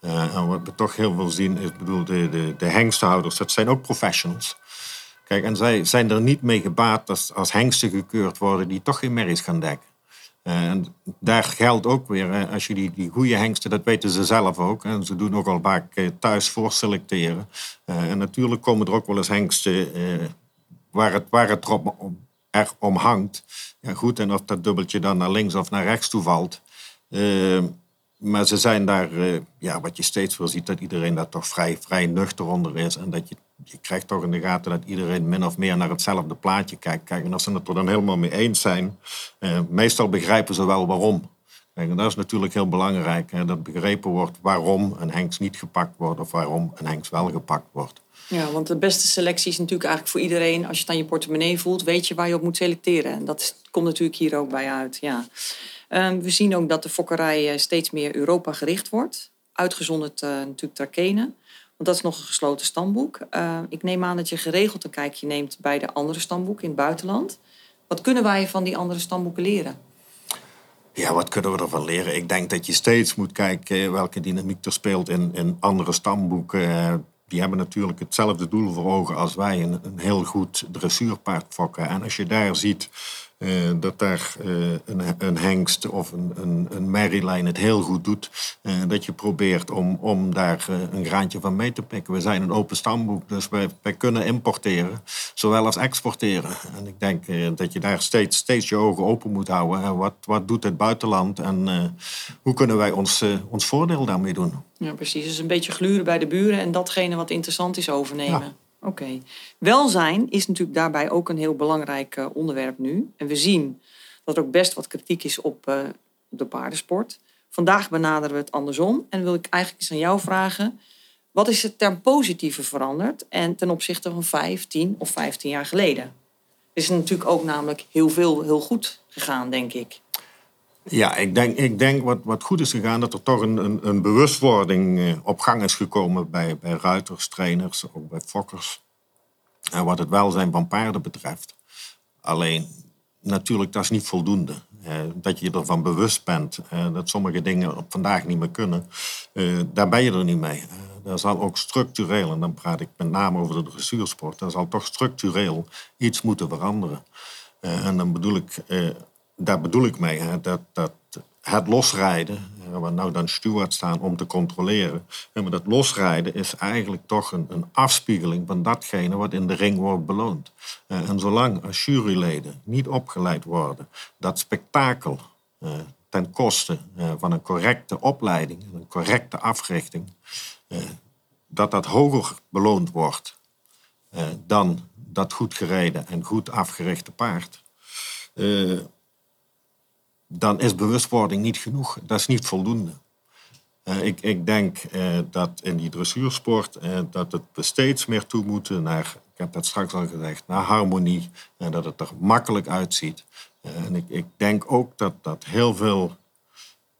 Uh, en wat we toch heel veel zien is, bedoel, de, de, de hengstenhouders, dat zijn ook professionals. Kijk, en zij zijn er niet mee gebaat als, als hengsten gekeurd worden die toch geen merries gaan dekken. Eh, en daar geldt ook weer, als je die, goede hengsten, dat weten ze zelf ook. En ze doen ook al vaak eh, thuis voorselecteren. Uh, en natuurlijk komen er ook wel eens hengsten waar het, waar het er om hangt. Goed, en of dat dubbeltje dan naar links of naar rechts toe valt. maar ze zijn daar, ja, wat je steeds wel ziet, dat iedereen daar toch vrij, vrij nuchter onder is. En dat je je krijgt toch in de gaten dat iedereen min of meer naar hetzelfde plaatje kijkt. Kijk, en als ze het er dan helemaal mee eens zijn, eh, meestal begrijpen ze wel waarom. Kijk, en dat is natuurlijk heel belangrijk, hè, dat begrepen wordt waarom een hengst niet gepakt wordt of waarom een hengst wel gepakt wordt. Ja, want de beste selectie is natuurlijk eigenlijk voor iedereen. Als je het aan je portemonnee voelt, weet je waar je op moet selecteren. En dat komt natuurlijk hier ook bij uit. Ja. Uh, we zien ook dat de fokkerij eh, steeds meer Europa gericht wordt. Uitgezonderd uh, natuurlijk Trakenen. Want dat is nog een gesloten stamboek. Uh, ik neem aan dat je geregeld een kijkje neemt bij de andere stamboeken in het buitenland. Wat kunnen wij van die andere stamboeken leren? Ja, wat kunnen we ervan leren? Ik denk dat je steeds moet kijken welke dynamiek er speelt in, in andere stamboeken. Eh, die hebben natuurlijk hetzelfde doel voor ogen als wij, een, een heel goed dressuurpaard fokken. En als je daar ziet uh, dat daar uh, een, een, hengst of een, een, een merrielijn het heel goed doet. Uh, dat je probeert om, om daar een graantje van mee te pikken. We zijn een open stamboek, dus wij, wij kunnen importeren, zowel als exporteren. En ik denk dat je daar steeds, steeds je ogen open moet houden. Wat, wat doet het buitenland en hoe kunnen wij ons, ons voordeel daarmee doen? Ja, precies. Dus een beetje gluren bij de buren en datgene wat interessant is overnemen. Ja. Oké. Welzijn is natuurlijk daarbij ook een heel belangrijk uh, onderwerp nu. En we zien dat er ook best wat kritiek is op uh, de paardensport. Vandaag benaderen we het andersom. En wil ik eigenlijk eens aan jou vragen... wat is er ten positieve veranderd... en ten opzichte van vijf, tien of vijftien jaar geleden? Er is natuurlijk ook namelijk heel veel heel goed gegaan, denk ik. Ja, ik denk, ik denk wat, wat goed is gegaan, dat er toch een, een, een bewustwording eh, op gang is gekomen bij, bij ruiters, trainers, ook bij fokkers. En wat het welzijn van paarden betreft. Alleen, natuurlijk, dat is niet voldoende. Eh, dat je ervan bewust bent eh, dat sommige dingen op vandaag niet meer kunnen, eh, daar ben je er niet mee. Daar zal ook structureel, en dan praat ik met name over de dressuursport, daar zal toch structureel iets moeten veranderen. en dan bedoel ik daar bedoel ik mee, hè, dat, dat het losrijden, waar nou dan stewards staan om te controleren, maar dat losrijden is eigenlijk toch een, een afspiegeling van datgene wat in de ring wordt beloond. Eh, en zolang als juryleden niet opgeleid worden, dat spektakel eh, ten koste eh, van een correcte opleiding, een correcte africhting, dat dat hoger beloond wordt dan dat goed gereden en goed afgerichte paard dan is bewustwording niet genoeg. Dat is niet voldoende. Uh, ik, ik, denk uh, dat in die dressuursport uh, dat het steeds meer toe moeten naar, ik heb dat straks al gezegd, naar harmonie. En dat het er makkelijk uitziet. en ik, ik, denk ook dat, dat heel veel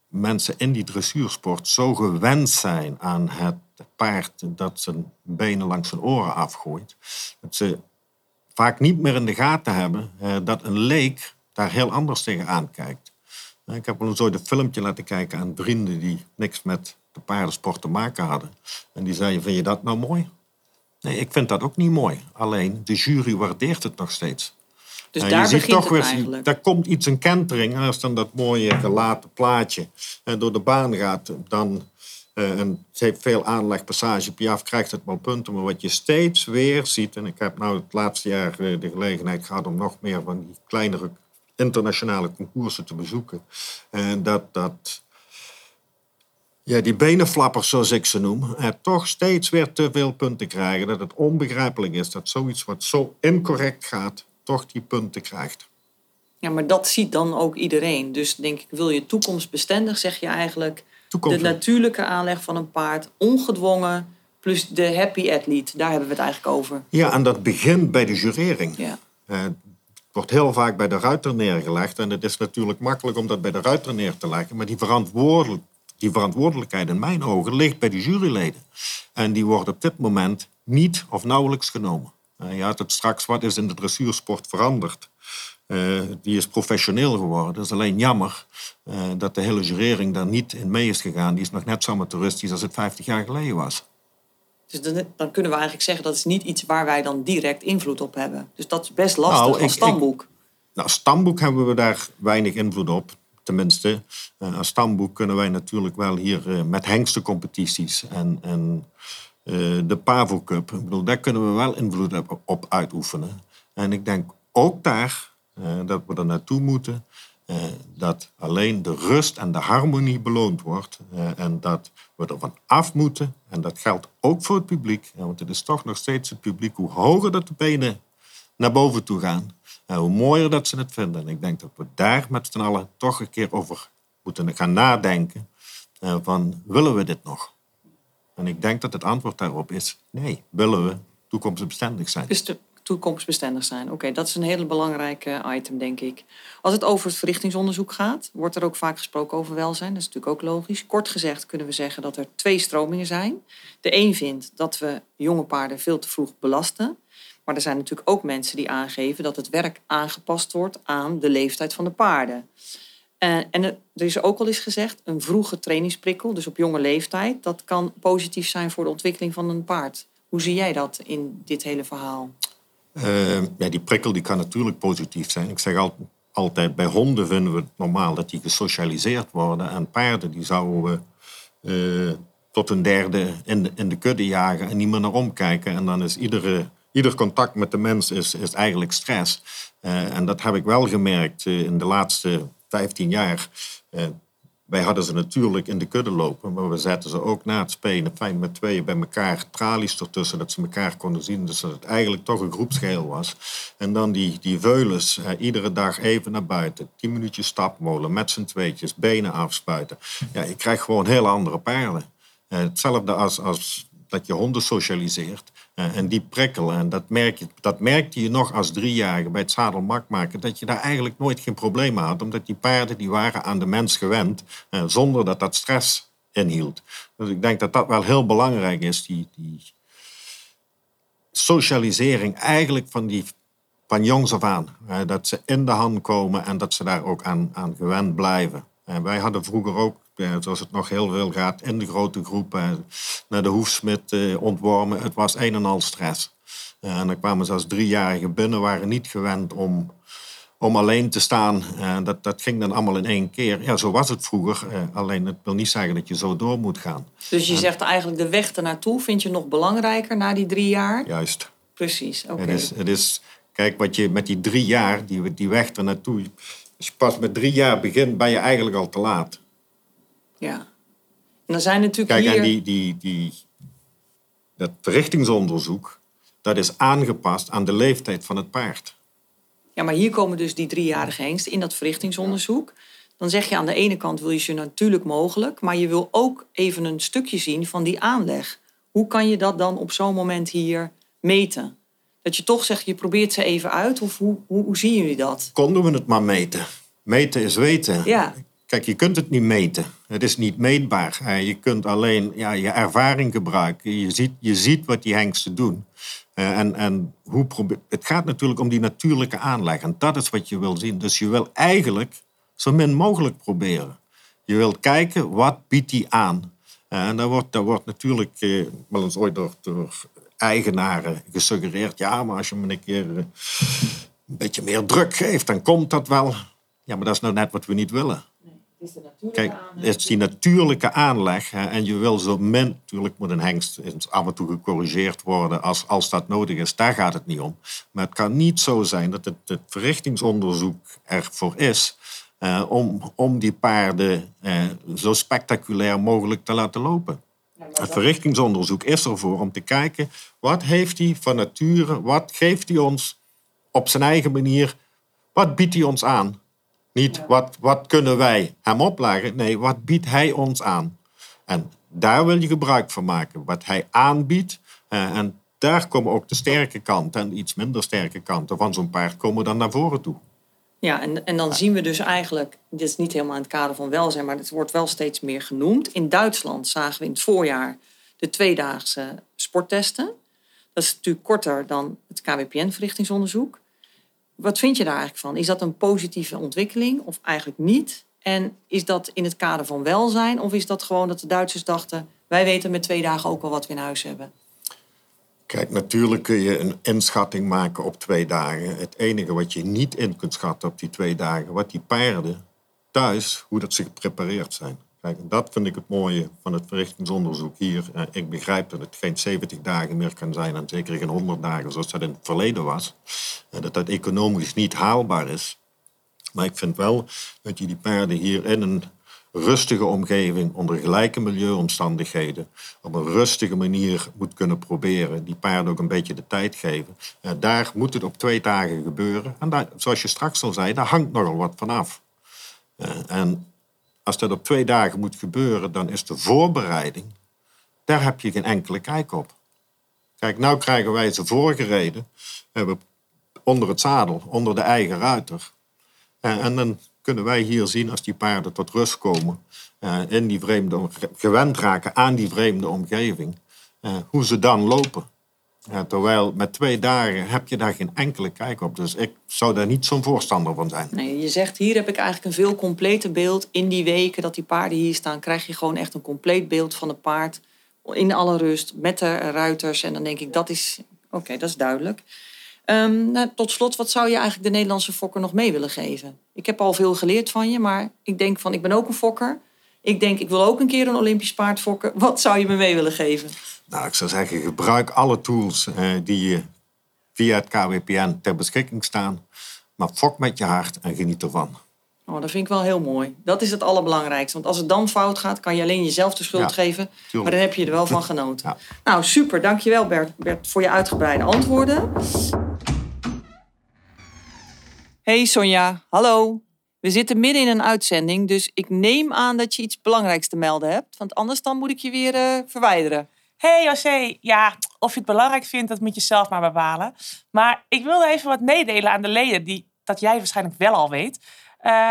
mensen in die dressuursport zo gewend zijn aan het paard dat zijn benen langs zijn oren afgooit. Dat ze vaak niet meer in de gaten hebben dat een leek daar heel anders tegenaan kijkt. Ik heb wel eens ooit een filmpje laten kijken aan vrienden die niks met de paardensport te maken hadden. En die zeiden, vind je dat nou mooi? Nee, ik vind dat ook niet mooi. Alleen, de jury waardeert het nog steeds. Dus en daar je ziet toch weer, eigenlijk. Daar komt iets een kentering. Als dan dat mooie gelaten plaatje en door de baan gaat, dan... Uh, en het heeft veel aanleg, passage, piaf, krijgt het wel punten. Maar wat je steeds weer ziet... en ik heb nou het laatste jaar eh, de gelegenheid gehad... om nog meer van die kleinere internationale concoursen te bezoeken. En dat, dat ja, die benenflappers, zoals ik ze noem, er toch steeds weer te veel punten krijgen. Dat het onbegrijpelijk is dat zoiets wat zo incorrect gaat, toch die punten krijgt. Ja, maar dat ziet dan ook iedereen. Dus denk ik, wil je toekomstbestendig, zeg je eigenlijk... De natuurlijke aanleg van een paard, ongedwongen, plus de happy athlete. Daar hebben we het eigenlijk over. Ja, en dat begint bij de jurering. Ja. Uh, wordt heel vaak bij de ruiter neergelegd. En het is natuurlijk makkelijk om dat bij de ruiter neer te leggen. Maar die, die verantwoordelijkheid in mijn ogen ligt bij de juryleden. En die wordt op dit moment niet of nauwelijks genomen. je had het straks, wat is in de dressuursport veranderd? Uh, die is professioneel geworden. Het is alleen jammer uh, dat de hele jurering daar niet in mee is gegaan. Die is nog net zo amateuristisch als het 50 jaar geleden was. Dus dan, dan, kunnen we eigenlijk zeggen dat is niet iets waar wij dan direct invloed op hebben. Dus dat is best lastig nou, als stamboek. Ik, nou, stamboek hebben we daar weinig invloed op. Tenminste, uh, als stamboek kunnen wij natuurlijk wel hier met hengstencompetities en, en de Pavo Cup. Ik bedoel, daar kunnen we wel invloed op uitoefenen. En ik denk ook daar eh, dat we er naartoe moeten. Uh, dat alleen de rust en de harmonie beloond wordt. Uh, en dat we er van af moeten. En dat geldt ook voor het publiek. want het is toch nog steeds het publiek. Hoe hoger dat de benen naar boven toe gaan, hoe mooier dat ze het vinden. En ik denk dat we daar met z'n allen toch een keer over moeten gaan nadenken. van, willen we dit nog? En ik denk dat het antwoord daarop is nee. Willen we toekomstbestendig zijn? Dus toekomstbestendig zijn. Oké, dat is een hele belangrijke item, denk ik. Als het over het verrichtingsonderzoek gaat, wordt er ook vaak gesproken over welzijn. Dat is natuurlijk ook logisch. Kort gezegd kunnen we zeggen dat er twee stromingen zijn. De een vindt dat we jonge paarden veel te vroeg belasten. Maar er zijn natuurlijk ook mensen die aangeven dat het werk aangepast wordt aan de leeftijd van de paarden. Uh, en er is ook al eens gezegd, een vroege trainingsprikkel, dus op jonge leeftijd, dat kan positief zijn voor de ontwikkeling van een paard. Hoe zie jij dat in dit hele verhaal? Uh, ja, die prikkel die kan natuurlijk positief zijn. Ik zeg altijd, bij honden vinden we het normaal dat die gesocialiseerd worden. En paarden die zouden we uh, tot een derde in de, in de kudde jagen en niet meer naar omkijken. En dan is iedere, ieder contact met de mens is, is eigenlijk stress. Uh, en dat heb ik wel gemerkt in de laatste 15 jaar wij hadden ze natuurlijk in de kudde lopen, maar we zetten ze ook na het spelen fijn met tweeën bij elkaar, tralies ertussen, dat ze elkaar konden zien. Dus dat het eigenlijk toch een groepsgeheel was. En dan die, die veulens, eh, iedere dag even naar buiten, tien minuutjes stapmolen, met z'n tweetjes, benen afspuiten. Ja, je krijgt gewoon heel andere paarden. Eh, hetzelfde als, als dat je honden socialiseert. Eh, en die prikkel, en dat, merk je, dat merkte je nog als driejarige bij het zadelmak maken, dat je daar eigenlijk nooit geen probleem had, omdat die paarden die waren aan de mens gewend, uh, zonder dat dat stress inhield. Dus ik denk dat dat wel heel belangrijk is, die, die socialisering eigenlijk van, die, van jongs af aan. Uh, dat ze in de hand komen en dat ze daar ook aan, aan gewend blijven. En wij hadden vroeger ook zoals het nog heel veel gaat, in de grote groepen naar de hoefsmid eh, ontwormen. Het was een en al stress. Eh, en dan kwamen ze als driejarigen binnen, waren niet gewend om, om alleen te staan. Uh, dat, dat ging dan allemaal in één keer. Ja, zo was het vroeger. Alleen het wil niet zeggen dat je zo door moet gaan. Dus je zegt eigenlijk de weg ernaartoe vind je nog belangrijker na die drie jaar? Juist. Precies, oké. Het, is, het is, kijk, wat je met die drie jaar, die, die weg ernaartoe... Als je pas met drie jaar begint, ben je eigenlijk al te laat. Ja. En dan zijn natuurlijk Kijk, hier... en die, die, die, dat verrichtingsonderzoek, dat is aangepast aan de leeftijd van het paard. Ja, maar hier komen dus die driejarige hengsten in dat verrichtingsonderzoek. Dan zeg je aan de ene kant wil je ze natuurlijk mogelijk, maar je wil ook even een stukje zien van die aanleg. Hoe kan je dat dan op zo'n moment hier meten? Dat je toch zegt, je probeert ze even uit, of hoe, hoe, hoe zien jullie dat? Konden we het maar meten. Meten is weten. Ja. Kijk, je kunt het niet meten. Het is niet meetbaar. Je kunt alleen ja, je ervaring gebruiken. Je ziet, je ziet wat die hengsten doen. Eh, en, en hoe het gaat natuurlijk om die natuurlijke aanleg. En dat is wat je wil zien. Dus je wil eigenlijk zo min mogelijk proberen. Je wilt kijken, wat biedt die aan? Uh, en daar wordt, daar wordt natuurlijk wel eens ooit door, door, eigenaren gesuggereerd... ja, maar als je me een keer een beetje meer druk geeft, dan komt dat wel. Ja, maar dat is nou net wat we niet willen is de natuurlijke Kijk, het is die natuurlijke aanleg. Hè, en je wil zo min... Natuurlijk moet een hengst af en toe gecorrigeerd worden als, als dat nodig is. Daar gaat het niet om. Maar het kan niet zo zijn dat het, het verrichtingsonderzoek ervoor is... Eh, om, om die paarden eh, zo spectaculair mogelijk te laten lopen. Het verrichtingsonderzoek is ervoor om te kijken... wat heeft hij van nature, wat geeft hij ons op zijn eigen manier... wat biedt hij ons aan... Niet wat, wat kunnen wij hem opleggen, nee, wat biedt hij ons aan? En daar wil je gebruik van maken. Wat hij aanbiedt. Eh, en daar komen ook de sterke kanten en iets minder sterke kanten van zo'n paard komen dan naar voren toe. Ja, en, en dan zien we dus eigenlijk, dit is niet helemaal in het kader van welzijn, maar het wordt wel steeds meer genoemd. In Duitsland zagen we in het voorjaar de tweedaagse sporttesten. Dat is natuurlijk korter dan het KWPN-verrichtingsonderzoek. Wat vind je daar eigenlijk van? Is dat een positieve ontwikkeling of eigenlijk niet? En is dat in het kader van welzijn of is dat gewoon dat de Duitsers dachten... wij weten met twee dagen ook wel wat we in huis hebben? Kijk, natuurlijk kun je een inschatting maken op twee dagen. Het enige wat je niet in kunt schatten op die twee dagen, wat die paarden thuis, hoe dat ze geprepareerd zijn. Kijk, dat vind ik het mooie van het verrichtingsonderzoek hier. Eh, ik begrijp dat het geen 70 dagen meer kan zijn en zeker geen 100 dagen zoals dat in het verleden was. Eh, dat dat economisch niet haalbaar is. Maar ik vind wel dat je die paarden hier in een rustige omgeving, onder gelijke milieuomstandigheden, op een rustige manier moet kunnen proberen. Die paarden ook een beetje de tijd geven. Uh, daar moet het op twee dagen gebeuren. En daar, zoals je straks al zei, daar hangt nogal wat vanaf. Uh, en als dat op twee dagen moet gebeuren, dan is de voorbereiding, daar heb je geen enkele kijk op. Kijk, nou krijgen wij ze voorgereden, hebben onder het zadel, onder de eigen ruiter. Uh, en dan kunnen wij hier zien als die paarden tot rust komen, uh, in die vreemde, gewend raken aan die vreemde omgeving, uh, hoe ze dan lopen. Ja, terwijl met twee dagen heb je daar geen enkele kijk op. Dus ik zou daar niet zo'n voorstander van zijn. Nee, je zegt hier heb ik eigenlijk een veel completer beeld. In die weken dat die paarden hier staan, krijg je gewoon echt een compleet beeld van het paard. In alle rust, met de ruiters. En dan denk ik, dat is, oké, dat is duidelijk. Um, nou, tot slot, wat zou je eigenlijk de Nederlandse fokker nog mee willen geven? Ik heb al veel geleerd van je, maar ik denk van, ik ben ook een fokker. Ik denk, ik wil ook een keer een Olympisch paard fokken. Wat zou je me mee willen geven? Nou, ik zou zeggen, gebruik alle tools uh, die je via het KWPN ter beschikking staan. Maar fok met je hart en geniet ervan. Oh, dat vind ik wel heel mooi. Dat is het allerbelangrijkste. Want als het dan fout gaat, kan je alleen jezelf de schuld ja, geven. Tuurlijk. Maar dan heb je er wel van genoten. Ja. Nou, super. Dankjewel Bert, Bert voor je uitgebreide antwoorden. Hey Sonja, hallo. We zitten midden in een uitzending, dus ik neem aan dat je iets belangrijks te melden hebt. Want anders dan moet ik je weer uh, verwijderen. Hey José, ja, of je het belangrijk vindt, dat moet je zelf maar bepalen. Maar ik wilde even wat meedelen aan de leden, die, dat jij waarschijnlijk wel al weet.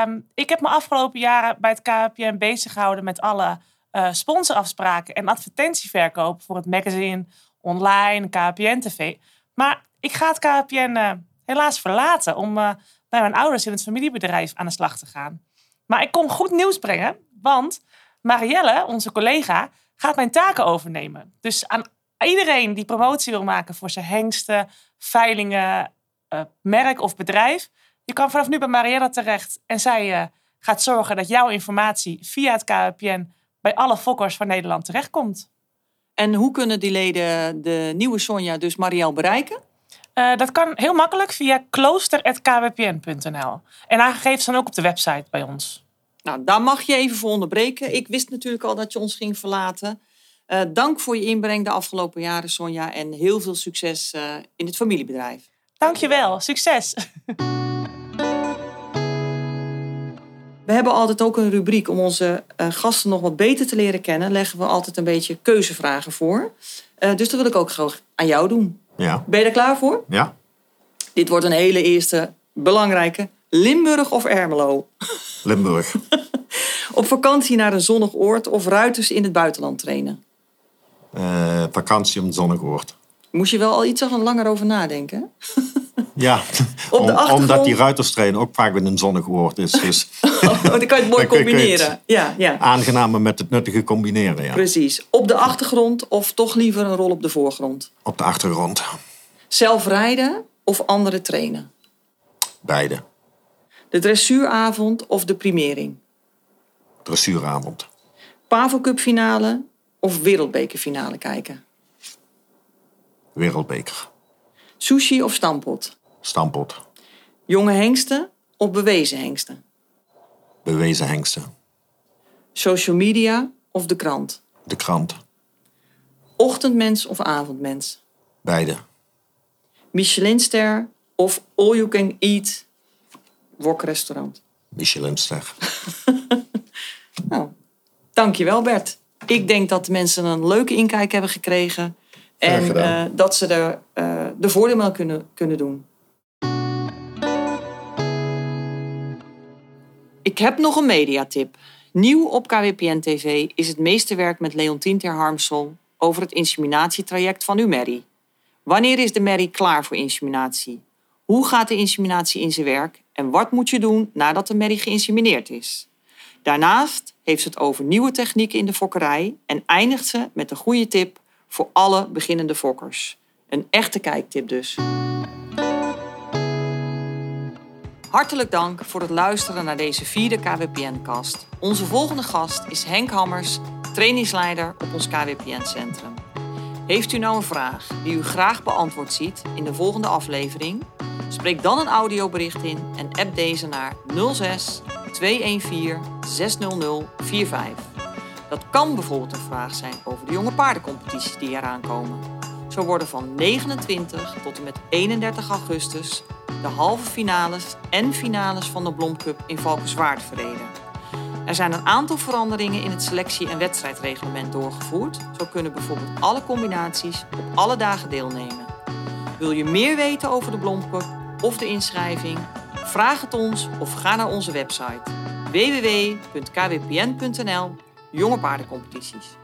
Um, ik heb me afgelopen jaren bij het KPN bezig gehouden met alle uh, sponsorafspraken en advertentieverkoop voor het magazine, online, KPN TV. Maar ik ga het KPN uh, helaas verlaten om bij mijn ouders in het familiebedrijf aan de slag te gaan. Maar ik kon goed nieuws brengen, want Marielle, onze collega, gaat mijn taken overnemen. Dus aan iedereen die promotie wil maken voor zijn hengsten, veilingen, uh, merk of bedrijf, je kan vanaf nu bij Marielle terecht en zij uh, gaat zorgen dat jouw informatie via het KPN bij alle fokkers van Nederland terechtkomt. En hoe kunnen die leden de nieuwe Sonja, dus Marielle, bereiken? Uh, dat kan heel makkelijk via klooster.kwpn.nl. En haar gegevens staan ook op de website bij ons. Nou, daar mag je even voor onderbreken. Ik wist natuurlijk al dat je ons ging verlaten. Uh, dank voor je inbreng de afgelopen jaren, Sonja. En heel veel succes uh, in het familiebedrijf. Dankjewel. Succes. We hebben altijd ook een rubriek om onze gasten nog wat beter te leren kennen. Leggen we altijd een beetje keuzevragen voor. dus dat wil ik ook graag aan jou doen. Ja. Ben je er klaar voor? Ja. Dit wordt een hele eerste belangrijke. Limburg of Ermelo? Limburg. op vakantie naar een zonnig oord of ruiters in het buitenland trainen? Uh, vakantie op een zonnig oord. Moest je wel al iets langer over nadenken? Ja, Om, omdat die ruiterstrainen ook vaak in een zonnig oord is. Dus oh, dan kan je het mooi combineren. Het ja, ja. Aangename met het nuttige combineren. Ja. Precies. Op de achtergrond of toch liever een rol op de voorgrond? Op de achtergrond. Zelf rijden of anderen trainen? Beide. De dressuuravond of de primering? Dressuuravond. Pavel Cup finale of wereldbekerfinale kijken? Wereldbeker. Sushi of stampot? Stampot. Jonge hengsten of bewezen hengsten? Bewezen hengsten. Social media of de krant? De krant. Ochtendmens of avondmens? Beide. Michelinster of all you can eat wokrestaurant? Michelinster. nou, dankjewel Bert. Ik denk dat de mensen een leuke inkijk hebben gekregen. En uh, dat ze er uh, de voordeel mee kunnen, kunnen doen. Ik heb nog een mediatip. Nieuw op KWPN TV is het meesterwerk met Leontien ter Harmsel over het inseminatietraject van Umeri. Wanneer is de merrie klaar voor inseminatie? Hoe gaat de inseminatie in zijn werk en wat moet je doen nadat de merrie geïnsemineerd is? Daarnaast heeft ze het over nieuwe technieken in de fokkerij en eindigt ze met een goede tip voor alle beginnende fokkers. Een echte kijktip dus. Hartelijk dank voor het luisteren naar deze vierde KWPN-kast. Onze volgende gast is Henk Hammers, trainingsleider op ons KWPN-centrum. Heeft u nou een vraag die u graag beantwoord ziet in de volgende aflevering? Spreek dan een audiobericht in en app deze naar 06 214 600 45. Dat kan bijvoorbeeld een vraag zijn over de jonge paardencompetities die eraan komen. Zo worden van 29 tot en met 31 augustus de halve finales en finales van de Blomcup in Valkenswaard verreden. Er zijn een aantal veranderingen in het selectie- en wedstrijdreglement doorgevoerd. Zo kunnen bijvoorbeeld alle combinaties op alle dagen deelnemen. Wil je meer weten over de Blomcup of de inschrijving? Vraag het ons of ga naar onze website www.kwpn.nl Jonge paardencompetities.